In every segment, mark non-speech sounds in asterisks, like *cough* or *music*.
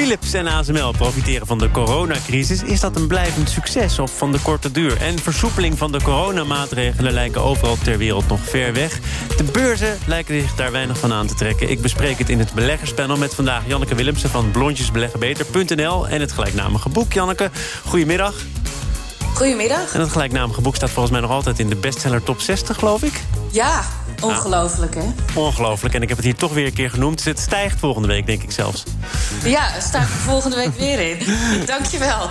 Philips en ASML profiteren van de coronacrisis. Is dat een blijvend succes of van de korte duur? En versoepeling van de coronamaatregelen lijken overal ter wereld nog ver weg. De beurzen lijken zich daar weinig van aan te trekken. Ik bespreek het in het beleggerspanel met vandaag Janneke Willemsen van blondjesbeleggenbeter.nl en het gelijknamige boek. Janneke, goedemiddag. Goedemiddag. En het gelijknamige boek staat volgens mij nog altijd in de bestseller top 60, geloof ik. Ja, ongelooflijk hè? Ongelooflijk. En ik heb het hier toch weer een keer genoemd. Dus het stijgt volgende week, denk ik zelfs. Ja, sta ik er volgende week weer in. *laughs* Dankjewel.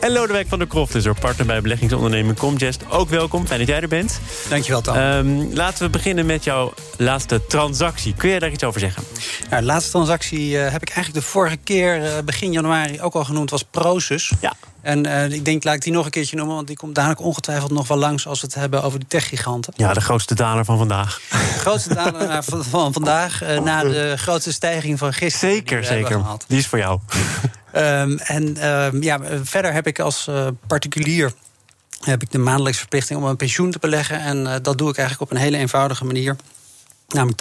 En Lodewijk van der Kroft is er partner bij beleggingsonderneming Comgest. Ook welkom, fijn dat jij er bent. Dankjewel, Tom. Um, laten we beginnen met jouw laatste transactie. Kun jij daar iets over zeggen? Nou, de laatste transactie uh, heb ik eigenlijk de vorige keer, uh, begin januari, ook al genoemd, was Prosus. Ja. En uh, ik denk, laat ik die nog een keertje noemen... want die komt dadelijk ongetwijfeld nog wel langs... als we het hebben over die techgiganten. Ja, de grootste daler van vandaag. De grootste daler van, van vandaag... Uh, na de grootste stijging van gisteren. Zeker, zeker. Die is voor jou. um, en um, ja, verder heb ik als uh, particulier... heb ik de maandelijkse verplichting om een pensioen te beleggen. En dat doe ik eigenlijk op een hele eenvoudige manier... Namelijk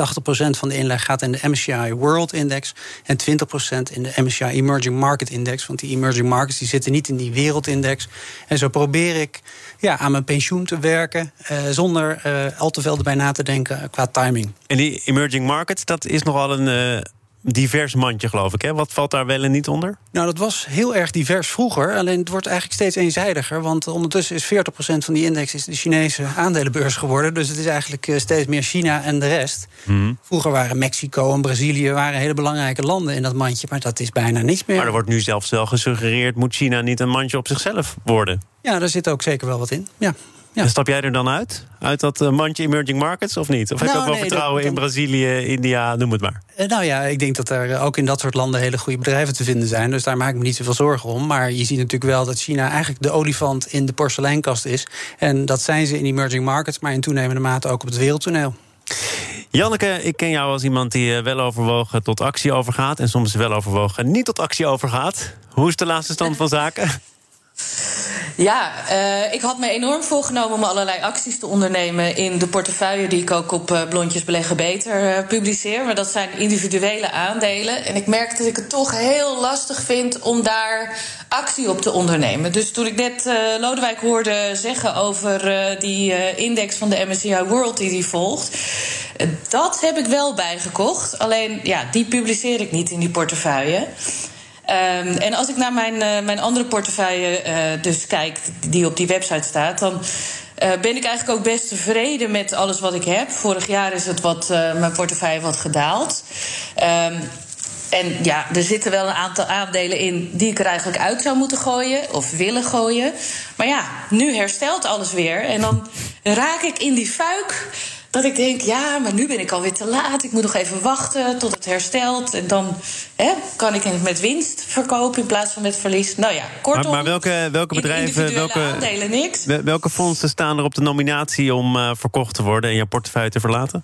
80% van de inleg gaat in de MSCI World Index en 20% in de MSCI Emerging Market Index. Want die emerging markets die zitten niet in die wereldindex. En zo probeer ik ja, aan mijn pensioen te werken uh, zonder uh, al te veel erbij na te denken qua timing. En die emerging markets, dat is nogal een. Divers mandje, geloof ik. Hè? Wat valt daar wel en niet onder? Nou, dat was heel erg divers vroeger. Alleen het wordt eigenlijk steeds eenzijdiger. Want ondertussen is 40% van die index is de Chinese aandelenbeurs geworden. Dus het is eigenlijk steeds meer China en de rest. Mm. Vroeger waren Mexico en Brazilië waren hele belangrijke landen in dat mandje. Maar dat is bijna niets meer. Maar er wordt nu zelfs wel gesuggereerd... moet China niet een mandje op zichzelf worden? Ja, daar zit ook zeker wel wat in. Ja. Ja. En stap jij er dan uit? Uit dat mandje emerging markets of niet? Of heb je nou, ook wel nee, vertrouwen dat, in Brazilië, India, noem het maar? Nou ja, ik denk dat er ook in dat soort landen hele goede bedrijven te vinden zijn. Dus daar maak ik me niet zoveel zorgen om. Maar je ziet natuurlijk wel dat China eigenlijk de olifant in de porseleinkast is. En dat zijn ze in emerging markets, maar in toenemende mate ook op het wereldtoneel. Janneke, ik ken jou als iemand die wel overwogen tot actie overgaat... en soms wel overwogen niet tot actie overgaat. Hoe is de laatste stand *laughs* van zaken? Ja, uh, ik had me enorm voorgenomen om allerlei acties te ondernemen in de portefeuille die ik ook op uh, Blondjes Beleggen Beter uh, publiceer. Maar dat zijn individuele aandelen. En ik merk dat ik het toch heel lastig vind om daar actie op te ondernemen. Dus toen ik net Lodewijk hoorde zeggen over die index van de MSCI World die die volgt. dat heb ik wel bijgekocht. Alleen ja, die publiceer ik niet in die portefeuille. Um, en als ik naar mijn, uh, mijn andere portefeuille uh, dus kijk, die op die website staat, dan. Uh, ben ik eigenlijk ook best tevreden met alles wat ik heb. Vorig jaar is het wat, mijn portefeuille wat gedaald. Um, en ja, er zitten wel een aantal aandelen in die ik er eigenlijk uit zou moeten gooien of willen gooien. Maar ja, nu herstelt alles weer. En dan raak ik in die fuik dat ik denk, ja, maar nu ben ik alweer te laat. Ik moet nog even wachten tot het herstelt. En dan hè, kan ik het met winst verkopen in plaats van met verlies. Nou ja, kortom. Maar, maar welke, welke bedrijven, welke, aandelen, niks. welke fondsen staan er op de nominatie om uh, verkocht te worden en je portefeuille te verlaten?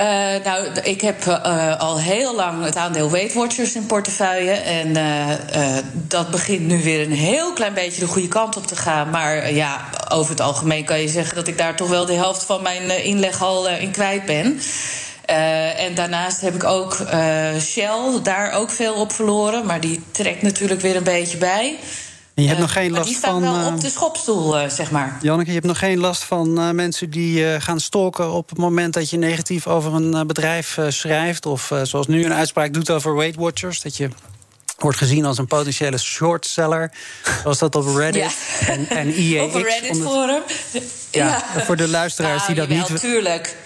Uh, nou, ik heb uh, al heel lang het aandeel Weight Watchers in portefeuille. En uh, dat begint nu weer een heel klein beetje de goede kant op te gaan. Maar ja, over het algemeen kan je zeggen dat ik daar toch wel de helft van mijn inleg al in kwijt ben. en daarnaast heb ik ook Shell, daar ook veel op verloren. Maar die trekt natuurlijk weer een beetje bij. En je hebt nog geen last die staat van. wel op de schopstoel, uh, zeg maar. Janneke, je hebt nog geen last van mensen die gaan stalken op het moment dat je negatief over een bedrijf schrijft. Of zoals nu een uitspraak doet over Weight Watchers. Dat je wordt gezien als een potentiële shortseller. Zoals dat op Reddit ja. en, en IEX. Op een Reddit-forum. Ja, ja, voor de luisteraars nou, die dat jawel, niet... tuurlijk.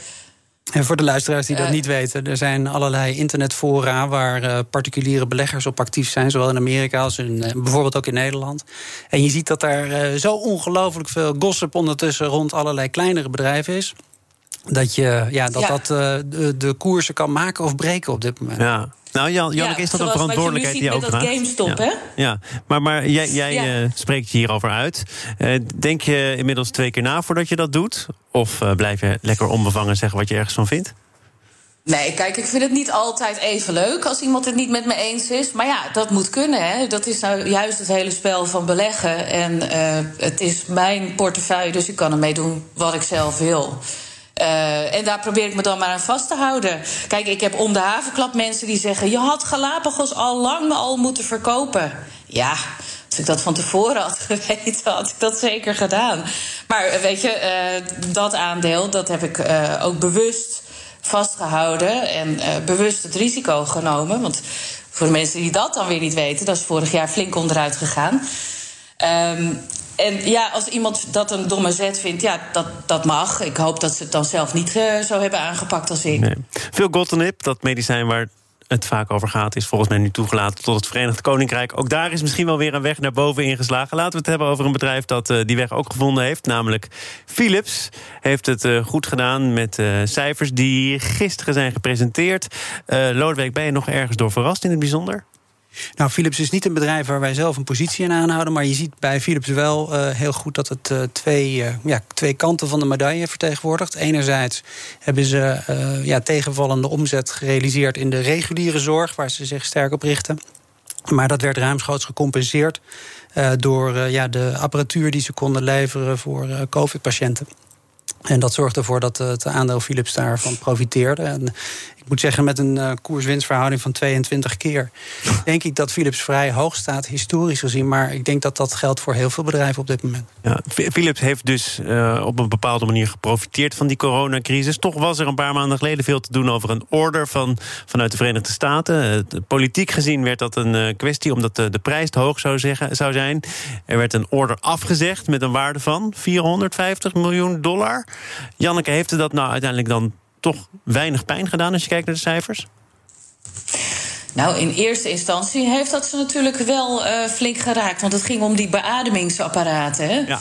En voor de luisteraars die dat uh, niet weten, er zijn allerlei internetfora waar uh, particuliere beleggers op actief zijn, zowel in Amerika als in, uh, bijvoorbeeld ook in Nederland. En je ziet dat daar zo ongelooflijk veel gossip ondertussen rond allerlei kleinere bedrijven is. Dat je, ja, dat, dat de, de koersen kan maken of breken op dit moment. Ja. Nou, Jan, Janneke, is dat een verantwoordelijkheid die je ook draagt? GameStop, ja. hè? Ja, maar, maar jij, jij spreekt je hierover uit. denk je inmiddels twee keer na voordat je dat doet? Of blijf je lekker onbevangen zeggen wat je ergens van vindt? Nee, kijk, ik vind het niet altijd even leuk als iemand het niet met me eens is. Maar ja, dat moet kunnen. Hè. Dat is nou juist het hele spel van beleggen. En uh, het is mijn portefeuille, dus ik kan ermee doen wat ik zelf wil. Uh, en daar probeer ik me dan maar aan vast te houden. Kijk, ik heb om de havenklap mensen die zeggen... je had Galapagos al lang al moeten verkopen. Ja, als ik dat van tevoren had *laughs* geweten, had ik dat zeker gedaan. Maar weet je, uh, dat aandeel, dat heb ik ook bewust vastgehouden en bewust het risico genomen. Want voor de mensen die dat dan weer niet weten, dat is vorig jaar flink onderuit gegaan. Um, en ja, als iemand dat een domme zet vindt, ja, dat, dat mag. Ik hoop dat ze het dan zelf niet uh, zo hebben aangepakt als ik. Veel Gotenip, dat medicijn waar het vaak over gaat, is volgens mij nu toegelaten tot het Verenigd Koninkrijk. Ook daar is misschien wel weer een weg naar boven ingeslagen. Laten we het hebben over een bedrijf dat uh, die weg ook gevonden heeft, namelijk Philips. Heeft het uh, goed gedaan met cijfers die gisteren zijn gepresenteerd. Lodewijk, ben je nog ergens door verrast in het bijzonder? Nou, Philips is niet een bedrijf waar wij zelf een positie in aanhouden. Maar je ziet bij Philips wel uh, heel goed dat het uh, twee, uh, ja, twee kanten van de medaille vertegenwoordigt. Enerzijds hebben ze ja, tegenvallende omzet gerealiseerd in de reguliere zorg, waar ze zich sterk op richten. Maar dat werd ruimschoots gecompenseerd door ja, de apparatuur die ze konden leveren voor COVID-patiënten. En dat zorgde ervoor dat het aandeel Philips daarvan profiteerde. En ik moet zeggen, met een uh, koers-winstverhouding van 22 keer... denk ik dat Philips vrij hoog staat, historisch gezien. Maar ik denk dat dat geldt voor heel veel bedrijven op dit moment. Ja, Philips heeft dus uh, op een bepaalde manier geprofiteerd van die coronacrisis. Toch was er een paar maanden geleden veel te doen over een order van, vanuit de Verenigde Staten. Uh, politiek gezien werd dat een kwestie omdat de, de prijs te hoog zou, zeggen, zou zijn. Er werd een order afgezegd met een waarde van 450 miljoen dollar. Janneke, heeft dat nou uiteindelijk dan toch weinig pijn gedaan als je kijkt naar de cijfers? Nou, in eerste instantie heeft dat ze natuurlijk wel uh, flink geraakt. Want het ging om die beademingsapparaten. Hè? Ja.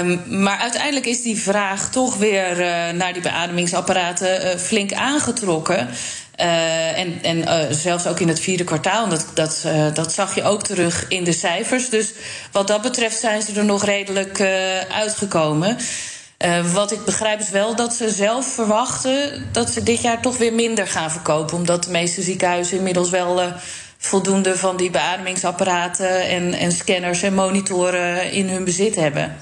Um, maar uiteindelijk is die vraag toch weer uh, naar die beademingsapparaten uh, flink aangetrokken. Uh, en en zelfs ook in het vierde kwartaal. Dat, dat, dat zag je ook terug in de cijfers. Dus wat dat betreft zijn ze er nog redelijk uitgekomen. Uh, wat ik begrijp is wel dat ze zelf verwachten dat ze dit jaar toch weer minder gaan verkopen. Omdat de meeste ziekenhuizen inmiddels wel uh, voldoende van die beademingsapparaten en, en scanners en monitoren in hun bezit hebben.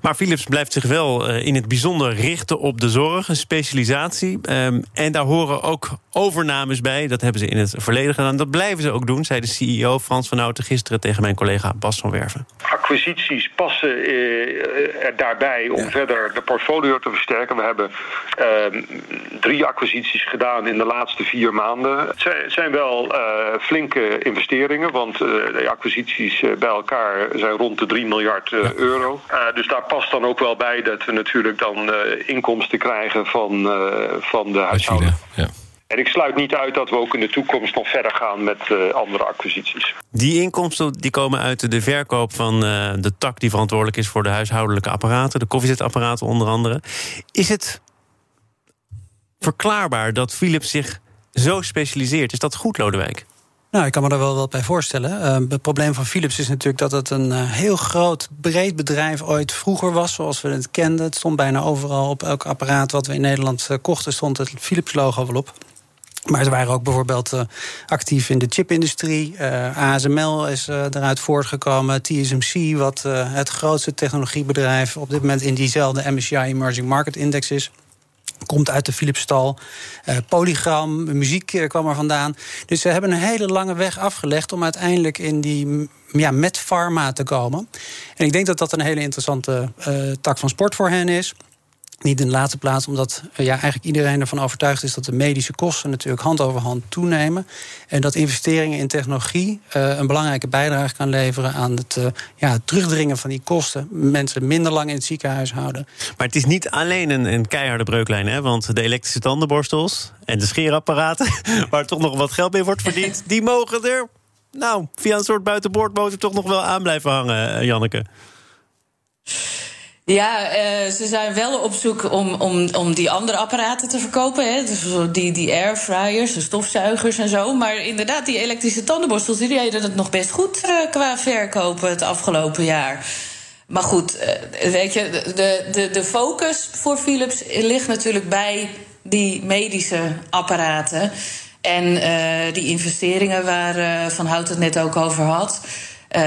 Maar Philips blijft zich wel uh, in het bijzonder richten op de zorg, een specialisatie. Um, en daar horen ook overnames bij. Dat hebben ze in het verleden gedaan. Dat blijven ze ook doen, zei de CEO Frans van Houten gisteren tegen mijn collega Bas van Werven. Acquisities passen er daarbij om ja. verder de portfolio te versterken. We hebben uh, drie acquisities gedaan in de laatste vier maanden. Het zijn wel uh, flinke investeringen, want de acquisities bij elkaar zijn rond de 3 miljard ja. euro. dus daar past dan ook wel bij dat we natuurlijk dan inkomsten krijgen van, van de huishouden. Ja. En ik sluit niet uit dat we ook in de toekomst nog verder gaan met uh, andere acquisities. Die inkomsten die komen uit de verkoop van uh, de tak die verantwoordelijk is voor de huishoudelijke apparaten, de koffiezetapparaten onder andere. Is het verklaarbaar dat Philips zich zo specialiseert? Is dat goed, Lodewijk? Nou, ik kan me er wel wat bij voorstellen. Uh, het probleem van Philips is natuurlijk dat het een uh, heel groot, breed bedrijf ooit vroeger was, zoals we het kenden. Het stond bijna overal op elk apparaat wat we in Nederland uh, kochten, stond het Philips-logo wel op. Maar ze waren ook bijvoorbeeld uh, actief in de chipindustrie. Uh, ASML is uh, eruit voortgekomen. TSMC, wat het grootste technologiebedrijf op dit moment in diezelfde MSCI Emerging Market Index is. Komt uit de Philips-stal. Polygram, muziek kwam er vandaan. Dus ze hebben een hele lange weg afgelegd om uiteindelijk in die ja, met pharma te komen. En ik denk dat dat een hele interessante tak van sport voor hen is. Niet in de laatste plaats, omdat ja, eigenlijk iedereen ervan overtuigd is dat de medische kosten natuurlijk hand over hand toenemen. En dat investeringen in technologie uh, een belangrijke bijdrage kan leveren aan het, uh, ja, terugdringen van die kosten. Mensen minder lang in het ziekenhuis houden. Maar het is niet alleen een, een keiharde breuklijn, hè? want de elektrische tandenborstels en de scheerapparaten, *laughs* waar toch nog wat geld mee wordt verdiend, die mogen er, nou, via een soort buitenboordmotor toch nog wel aan blijven hangen, Janneke. Ja, uh, ze zijn wel op zoek om, om, om die andere apparaten te verkopen. Hè? Dus die, die airfryers, de stofzuigers en zo. Maar inderdaad, die elektrische tandenborstels... die deden het nog best goed uh, qua verkopen het afgelopen jaar. Maar goed, uh, weet je, de, de, de focus voor Philips ligt natuurlijk bij die medische apparaten. En die investeringen waar Van Hout het net ook over had... Uh,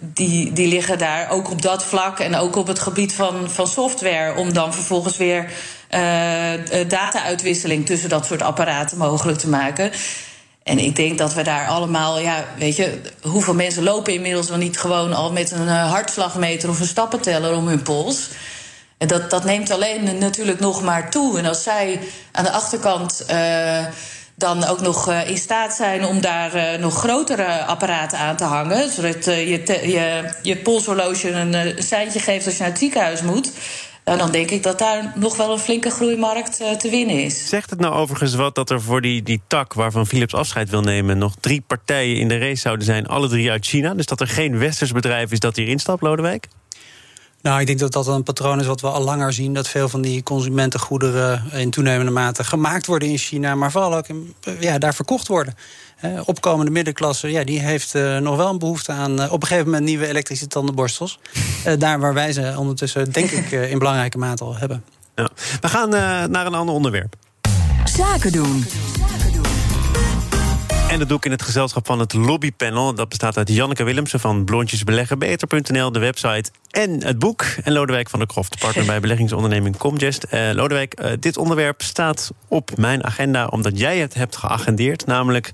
die, die liggen daar ook op dat vlak en ook op het gebied van, van software. Om dan vervolgens weer uh, data-uitwisseling tussen dat soort apparaten mogelijk te maken. En ik denk dat we daar allemaal, ja, weet je, hoeveel mensen lopen inmiddels wel niet gewoon al met een hartslagmeter of een stappenteller om hun pols. En dat, dat neemt alleen natuurlijk nog maar toe. En als zij aan de achterkant. Dan ook nog uh, in staat zijn om daar uh, nog grotere apparaten aan te hangen. Zodat uh, je, je, je polshorloge een seintje geeft als je naar het ziekenhuis moet. dan denk ik dat daar nog wel een flinke groeimarkt te winnen is. Zegt het nou overigens wat dat er voor die, die tak waarvan Philips afscheid wil nemen... nog drie partijen in de race zouden zijn, alle drie uit China? Dus dat er geen westers bedrijf is dat hier instapt, Lodewijk? Nou, ik denk dat dat een patroon is wat we al langer zien. Dat veel van die consumentengoederen in toenemende mate gemaakt worden in China, maar vooral ook in, ja, daar verkocht worden. opkomende middenklasse, ja, die heeft uh, nog wel een behoefte aan uh, op een gegeven moment nieuwe elektrische tandenborstels. Uh, *laughs* daar waar wij ze ondertussen, denk ik, in belangrijke mate al hebben. Ja. We gaan naar een ander onderwerp. Zaken doen. En dat doe ik in het gezelschap van het lobbypanel. Dat bestaat uit Janneke Willemsen van blondjesbeleggenbeter.nl, de website en het boek. En Lodewijk van der Kroft, partner bij *laughs* beleggingsonderneming Comgest. Uh, Lodewijk, uh, dit onderwerp staat op mijn agenda omdat jij het hebt geagendeerd. Namelijk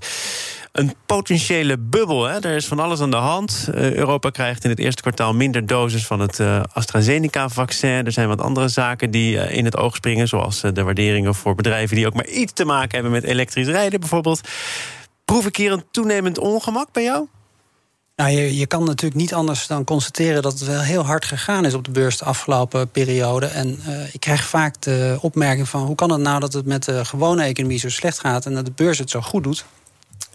een potentiële bubbel. Hè. Er is van alles aan de hand. Uh, Europa krijgt in het eerste kwartaal minder doses van het uh, AstraZeneca-vaccin. Er zijn wat andere zaken die uh, in het oog springen, zoals de waarderingen voor bedrijven die ook maar iets te maken hebben met elektrisch rijden, bijvoorbeeld. Proef ik hier een toenemend ongemak bij jou? Nou, je, je kan natuurlijk niet anders dan constateren dat het wel heel hard gegaan is op de beurs de afgelopen periode. En uh, ik krijg vaak de opmerking van hoe kan het nou dat het met de gewone economie zo slecht gaat en dat de beurs het zo goed doet.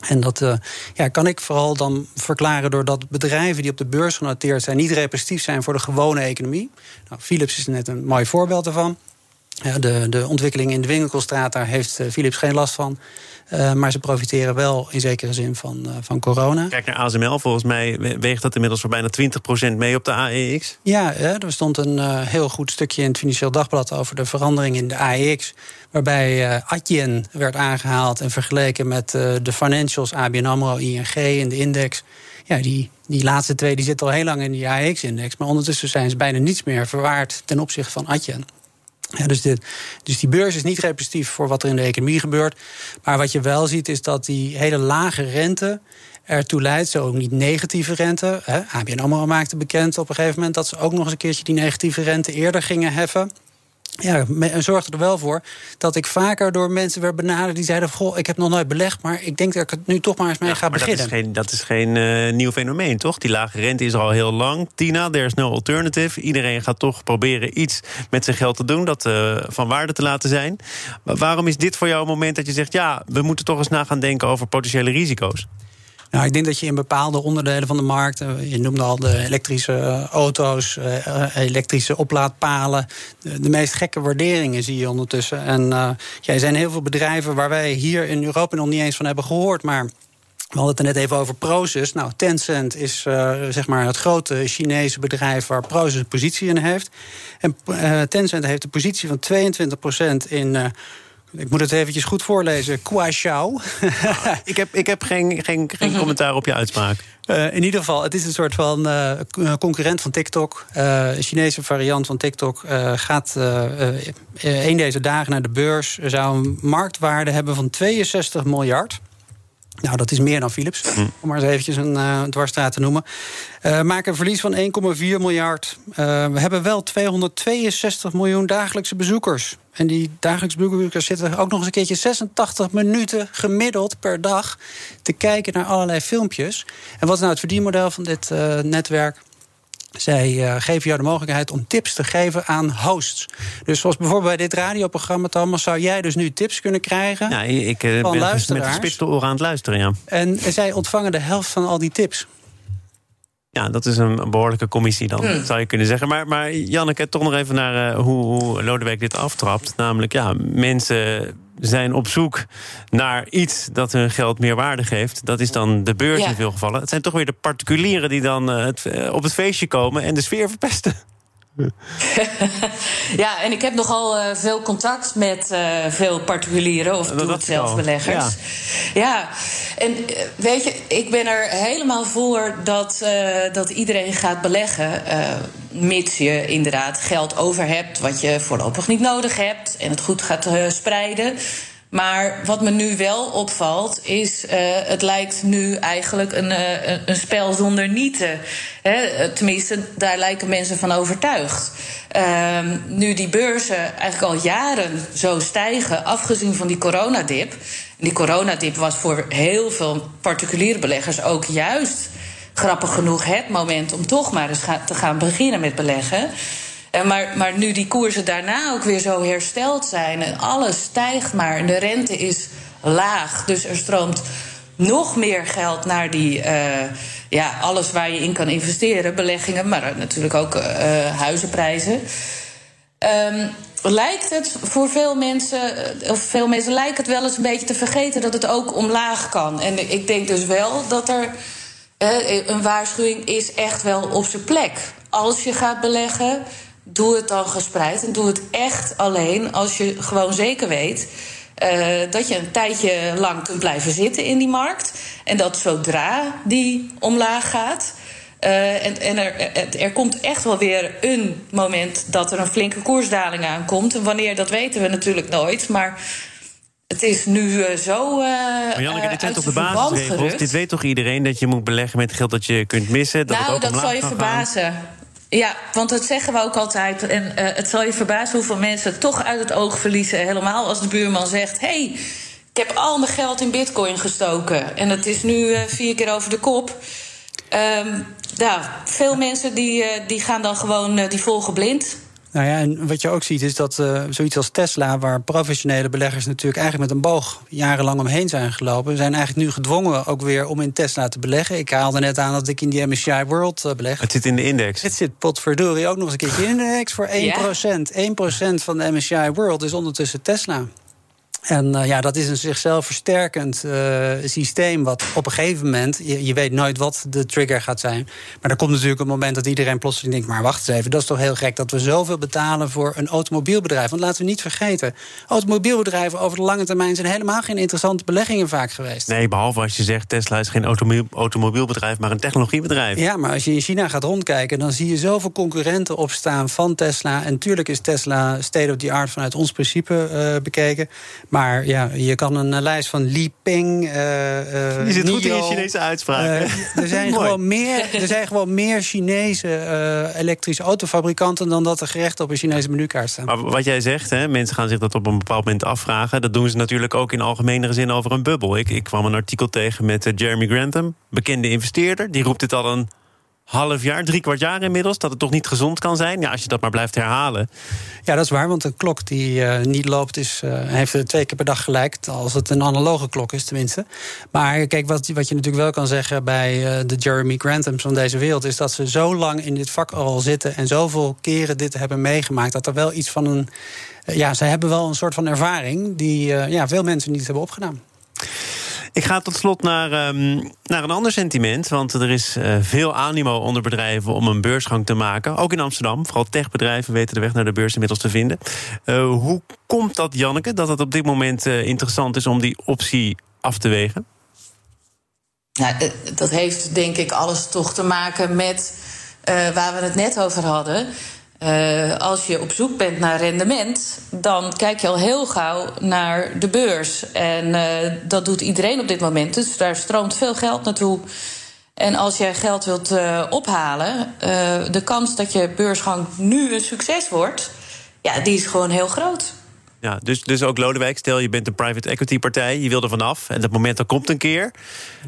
En dat uh, ja, kan ik vooral dan verklaren doordat bedrijven die op de beurs genoteerd zijn niet representatief zijn voor de gewone economie. Nou, Philips is net een mooi voorbeeld daarvan. Ja, de, de ontwikkeling in de winkelstraat, daar heeft uh, Philips geen last van. Uh, maar ze profiteren wel in zekere zin van, uh, van corona. Kijk naar ASML, volgens mij weegt dat inmiddels voor bijna 20% mee op de AEX. Ja, er stond een uh, heel goed stukje in het Financieel Dagblad over de verandering in de AEX. Waarbij Adyen werd aangehaald en vergeleken met de financials ABN AMRO, ING en de index. Ja, die, die laatste twee die zitten al heel lang in die AEX-index. Maar ondertussen zijn ze bijna niets meer verwaard ten opzichte van Adyen. Dus, dus die beurs is niet representatief voor wat er in de economie gebeurt. Maar wat je wel ziet is dat die hele lage rente ertoe leidt, zo ook niet negatieve rente. Hè. ABN AMRO maakte bekend op een gegeven moment... dat ze ook nog eens een keertje die negatieve rente eerder gingen heffen. Ja, en zorgde er wel voor dat ik vaker door mensen werd benaderd die zeiden: Goh, ik heb nog nooit belegd, maar ik denk dat ik het nu toch maar eens mee ja, ga beginnen. Dat is geen, dat is geen uh, nieuw fenomeen, toch? Die lage rente is er al heel lang. Tina, there is no alternative. Iedereen gaat toch proberen iets met zijn geld te doen, dat uh, van waarde te laten zijn. Maar waarom is dit voor jou een moment dat je zegt: ja, we moeten toch eens na gaan denken over potentiële risico's? Nou, ik denk dat je in bepaalde onderdelen van de markt, eh, je noemde al de elektrische eh, auto's, eh, elektrische oplaadpalen, de, meest gekke waarderingen zie je ondertussen. En uh, er zijn heel veel bedrijven waar wij hier in Europa nog niet eens van hebben gehoord, maar. We hadden het er net even over Proces. Nou, Tencent is zeg maar het grote Chinese bedrijf waar Proces een positie in heeft. En Tencent heeft een positie van 22% in ik moet het eventjes goed voorlezen. Kuaishao. *laughs* ik heb, ik heb geen, geen, geen mhm. commentaar op je uitspraak. Uh, in ieder geval, het is een soort van uh, concurrent van TikTok. Uh, een Chinese variant van TikTok gaat een deze dagen naar de beurs. Zou een marktwaarde hebben van 62 miljard. Nou, dat is meer dan Philips, hm. om maar eens eventjes een uh, dwarsstraat te noemen. Uh, maken een verlies van 1,4 miljard. Uh, we hebben wel 262 miljoen dagelijkse bezoekers. En die dagelijkse bezoekers zitten ook nog eens een keertje 86 minuten gemiddeld per dag te kijken naar allerlei filmpjes. En wat is nou het verdienmodel van dit netwerk? Zij uh, geven jou de mogelijkheid om tips te geven aan hosts. Dus zoals bijvoorbeeld bij dit radioprogramma, Thomas, zou jij dus nu tips kunnen krijgen. Ja, ik uh, van ben luisteraars. met gespitste oren aan het luisteren. Ja. En zij ontvangen de helft van al die tips. Ja, dat is een behoorlijke commissie dan, Hmm. zou je kunnen zeggen. Maar, maar Janneke, toch nog even naar eh, hoe, hoe Lodewijk dit aftrapt. Namelijk, ja, mensen zijn op zoek naar iets dat hun geld meer waarde geeft. Dat is dan de beurs Ja. in veel gevallen. Het zijn toch weer de particulieren die dan eh, het, eh, op het feestje komen... en de sfeer verpesten. *laughs* Ja, en ik heb nogal veel contact met veel particulieren of doe-het-zelf beleggers. Ja. en weet je, ik ben er helemaal voor dat, eh, dat iedereen gaat beleggen. eh, mits je inderdaad geld over hebt wat je voorlopig niet nodig hebt en het goed gaat eh, spreiden. Maar wat me nu wel opvalt, is uh, het lijkt nu eigenlijk een, een spel zonder nieten. Hè? Tenminste, daar lijken mensen van overtuigd. Uh, nu die beurzen eigenlijk al jaren zo stijgen, afgezien van die coronadip. En die coronadip was voor heel veel particuliere beleggers ook juist grappig genoeg het moment om toch maar eens te gaan beginnen met beleggen. Uh, maar, maar nu die koersen daarna ook weer zo hersteld zijn en alles stijgt maar en de rente is laag, dus er stroomt nog meer geld naar die, uh, ja, alles waar je in kan investeren, beleggingen, maar natuurlijk ook uh, huizenprijzen. Um, lijkt het voor veel mensen, of veel mensen lijkt het wel eens een beetje te vergeten dat het ook omlaag kan. En ik denk dus wel dat er een waarschuwing is echt wel op zijn plek. Als je gaat beleggen, doe het dan gespreid. En doe het echt alleen als je gewoon zeker weet. Uh, dat je een tijdje lang kunt blijven zitten in die markt. En dat zodra die omlaag gaat. Uh, en en er, er, komt echt wel weer een moment dat er een flinke koersdaling aankomt. En wanneer, dat weten we natuurlijk nooit. Maar het is nu uh, zo. Uh, maar Janneke, dit zijn toch de basisregels? Dit weet toch iedereen dat je moet beleggen met geld dat je kunt missen? Dat nou, het ook dat zal je verbazen. Gaan. Ja, want dat zeggen we ook altijd. En uh, het zal je verbazen hoeveel mensen het toch uit het oog verliezen. Helemaal als de buurman zegt: hey, ik heb al mijn geld in Bitcoin gestoken. En het is nu uh, vier keer over de kop. Um, ja, veel mensen die, uh, die gaan dan gewoon, uh, die volgen blind. Nou ja, en wat je ook ziet is dat uh, zoiets als Tesla, waar professionele beleggers natuurlijk eigenlijk met een boog jarenlang omheen zijn gelopen, zijn eigenlijk nu gedwongen ook weer om in Tesla te beleggen. Ik haalde net aan dat ik in die MSCI World uh, beleg. Het zit in de index. Het zit potverdorie ook nog eens een keertje in de index voor 1%. Ja. 1% van de MSCI World is ondertussen Tesla. En uh, ja, dat is een zichzelf versterkend uh, systeem. Wat op een gegeven moment, je, je, weet nooit wat de trigger gaat zijn. Maar er komt natuurlijk een moment dat iedereen plotseling denkt: maar wacht eens even, dat is toch heel gek dat we zoveel betalen voor een automobielbedrijf. Want laten we niet vergeten: automobielbedrijven over de lange termijn zijn helemaal geen interessante beleggingen vaak geweest. Nee, behalve als je zegt: Tesla is geen automobiel, automobielbedrijf, maar een technologiebedrijf. Ja, maar als je in China gaat rondkijken, dan zie je zoveel concurrenten opstaan van Tesla. En tuurlijk is Tesla state of the art vanuit ons principe uh, bekeken. Maar ja, je kan een lijst van Li Peng. Uh, je zit Nio, goed in je Chinese uitspraak. Uh, er, zijn *laughs* gewoon meer, er zijn gewoon meer Chinese uh, elektrische autofabrikanten dan dat er gerechten op een Chinese menukaart staan. Maar wat jij zegt, hè, mensen gaan zich dat op een bepaald moment afvragen. Dat doen ze natuurlijk ook in algemenere zin over een bubbel. Ik, ik kwam een artikel tegen met Jeremy Grantham, bekende investeerder. Die roept dit al een half jaar, drie kwart jaar inmiddels, dat het toch niet gezond kan zijn. Ja, als je dat maar blijft herhalen. Ja, dat is waar, want een klok die uh, niet loopt, is, uh, heeft twee keer per dag gelijk. Als het een analoge klok is, tenminste. Maar kijk, wat, wat je natuurlijk wel kan zeggen bij uh, de Jeremy Granthams van deze wereld, is dat ze zo lang in dit vak al zitten en zoveel keren dit hebben meegemaakt, dat er wel iets van een. Ja, ze hebben wel een soort van ervaring die ja, veel mensen niet hebben opgedaan. Ik ga tot slot naar, um, naar een ander sentiment. Want er is uh, veel animo onder bedrijven om een beursgang te maken. Ook in Amsterdam. Vooral techbedrijven weten de weg naar de beurs inmiddels te vinden. Uh, hoe komt dat, Janneke, dat het op dit moment uh, interessant is om die optie af te wegen? Nou, dat heeft denk ik alles toch te maken met waar we het net over hadden. Uh, als je op zoek bent naar rendement, dan kijk je al heel gauw naar de beurs. En uh, dat doet iedereen op dit moment. Dus daar stroomt veel geld naartoe. En als jij geld wilt uh, ophalen, de kans dat je beursgang nu een succes wordt, ja, die is gewoon heel groot. Ja, dus, dus ook Lodewijk, stel je bent een private equity partij, je wil er vanaf en dat moment dat komt een keer.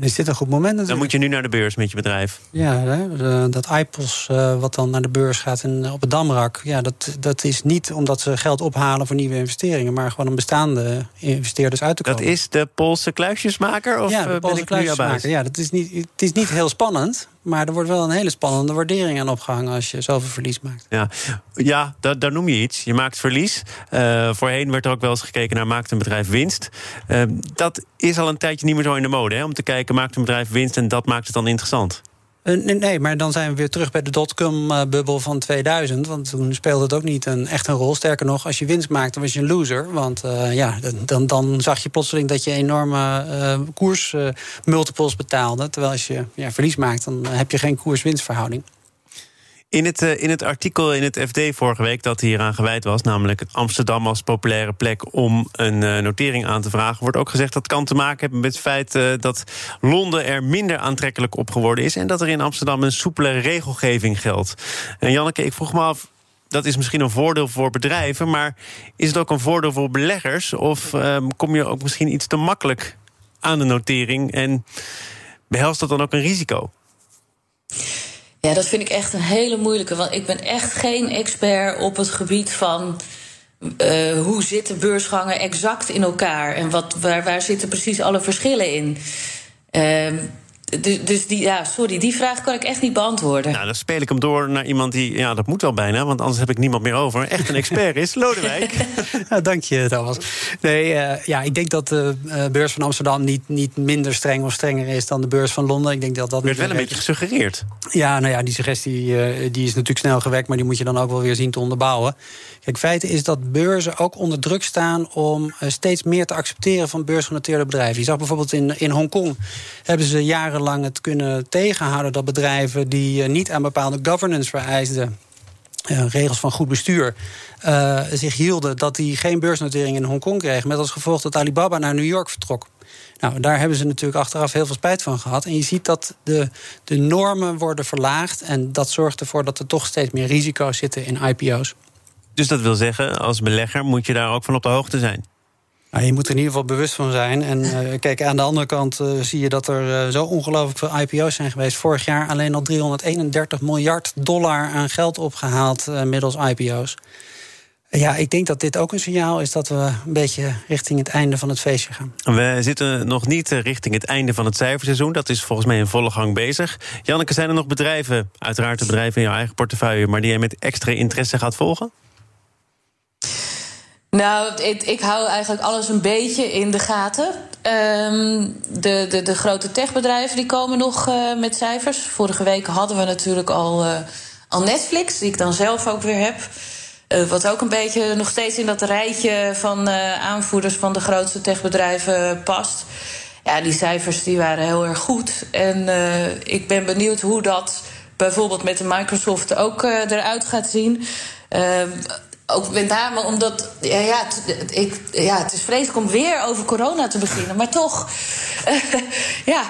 Is dit een goed moment natuurlijk? Dan moet je nu naar de beurs met je bedrijf. Ja, hè, dat IPOS uh, wat dan naar de beurs gaat en op het Damrak... Ja, dat, dat is niet omdat ze geld ophalen voor nieuwe investeringen... maar gewoon om bestaande investeerders uit te Dat komen. is de Poolse kluisjesmaker? Of ja, eh, de ben Poolse kluisjesmaker. Ja, dat is niet, het is niet heel spannend... maar er wordt wel een hele spannende waardering aan opgehangen... als je zoveel verlies maakt. Ja, ja daar, daar noem je iets. Je maakt verlies. Uh, voorheen werd er ook wel eens gekeken naar maakt een bedrijf winst. Uh, dat is al een tijdje niet meer zo in de mode. Hè? Om te kijken, maakt een bedrijf winst en dat maakt het dan interessant. Uh, nee, maar dan zijn we weer terug bij de dotcom-bubbel van 2000. Want toen speelde het ook niet een, echt een rol. Sterker nog, als je winst maakte, was je een loser. Want uh, ja, dan, dan zag je plotseling dat je enorme uh, koersmultiples betaalde. Terwijl als je ja, verlies maakt, dan heb je geen koers-winstverhouding. In het, uh, in het artikel in het FD vorige week dat hieraan gewijd was, namelijk Amsterdam als populaire plek om een uh, notering aan te vragen, wordt ook gezegd dat kan te maken hebben met het feit uh, dat Londen er minder aantrekkelijk op geworden is en dat er in Amsterdam een soepele regelgeving geldt. En Janneke, ik vroeg me af. Dat is misschien een voordeel voor bedrijven, maar is het ook een voordeel voor beleggers? Of um, kom je ook misschien iets te makkelijk aan de notering en behelst dat dan ook een risico? Ja, dat vind ik echt een hele moeilijke. Want ik ben echt geen expert op het gebied van. Uh, hoe zitten beursgangen exact in elkaar? En wat, waar, waar zitten precies alle verschillen in? Uh, dus, dus die, ja, sorry, die vraag kan ik echt niet beantwoorden. Nou, dan speel ik hem door naar iemand die, ja, dat moet wel bijna, want anders heb ik niemand meer over. Echt een expert is, Lodewijk. *laughs* nou, dank je, Thomas. Nee, uh, ja, ik denk dat de uh, beurs van Amsterdam niet, niet minder streng of strenger is dan de beurs van Londen. Ik denk dat dat. werd wel een beetje gesuggereerd. Ja, nou ja, die suggestie uh, die is natuurlijk snel gewekt, maar die moet je dan ook wel weer zien te onderbouwen. Kijk, feit is dat beurzen ook onder druk staan om uh, steeds meer te accepteren van beursgenoteerde bedrijven. Je zag bijvoorbeeld in, in Hongkong hebben ze jarenlang het kunnen tegenhouden dat bedrijven die uh, niet aan bepaalde governance vereisten. Uh, regels van goed bestuur uh, zich hielden dat die geen beursnotering in Hongkong kregen. Met als gevolg dat Alibaba naar New York vertrok. Nou, daar hebben ze natuurlijk achteraf heel veel spijt van gehad. En je ziet dat de, de normen worden verlaagd. En dat zorgt ervoor dat er toch steeds meer risico's zitten in IPO's. Dus dat wil zeggen, als belegger moet je daar ook van op de hoogte zijn. Nou, je moet er in ieder geval bewust van zijn. En uh, *laughs* kijk, aan de andere kant uh, zie je dat er uh, zo ongelooflijk veel IPO's zijn geweest. Vorig jaar alleen al 331 miljard dollar aan geld opgehaald middels IPO's. Ja, ik denk dat dit ook een signaal is dat we een beetje richting het einde van het feestje gaan. We zitten nog niet richting het einde van het cijferseizoen. Dat is volgens mij in volle gang bezig. Janneke, zijn er nog bedrijven, uiteraard de bedrijven in jouw eigen portefeuille, maar die je met extra interesse gaat volgen? Nou, ik, ik, hou eigenlijk alles een beetje in de gaten. Um, de, de, de, grote techbedrijven die komen nog uh, met cijfers. Vorige week hadden we natuurlijk al, uh, al Netflix, die ik dan zelf ook weer heb. Uh, wat ook een beetje nog steeds in dat rijtje van aanvoerders van de grootste techbedrijven past. Ja, die cijfers die waren heel erg goed. En ik ben benieuwd hoe dat bijvoorbeeld met de Microsoft ook eruit gaat zien. Ehm, ook met name omdat, ja, ja, het, ik, ja, het is vreselijk om weer over corona te beginnen. Maar toch, *laughs* ja,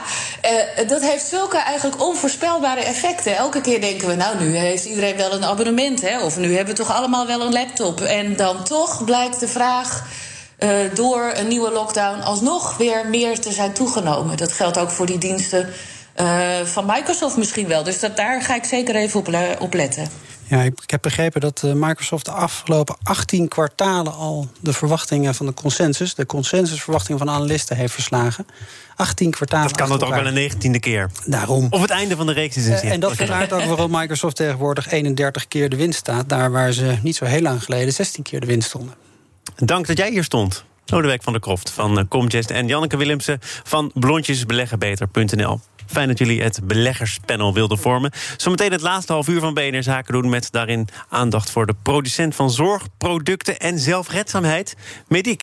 uh, dat heeft zulke eigenlijk onvoorspelbare effecten. Elke keer denken we, nou, nu heeft iedereen wel een abonnement. Hè, of nu hebben we toch allemaal wel een laptop. En dan toch blijkt de vraag uh, door een nieuwe lockdown alsnog weer meer te zijn toegenomen. Dat geldt ook voor die diensten van Microsoft misschien wel. Dus dat, daar ga ik zeker even op, op letten. Ja, ik, ik heb begrepen dat uh, Microsoft de afgelopen 18 kwartalen al de verwachtingen van de consensus, de consensusverwachtingen van analisten heeft verslagen. 18 kwartalen. Dat kan het ook wel een negentiende keer. Daarom. Of het einde van de reeks is in uh, En dat verklaart ook waarom Microsoft tegenwoordig 31 keer de winst staat. Daar waar ze niet zo heel lang geleden 16 keer de winst stonden. Dank dat jij hier stond. Lodewijk van der Kroft van uh, Comgest en Janneke Willemsen van blondjesbeleggenbeter.nl. Fijn dat jullie het beleggerspanel wilden vormen. Zometeen het laatste half uur van BNR Zaken doen... met daarin aandacht voor de producent van zorgproducten en zelfredzaamheid, Mediek.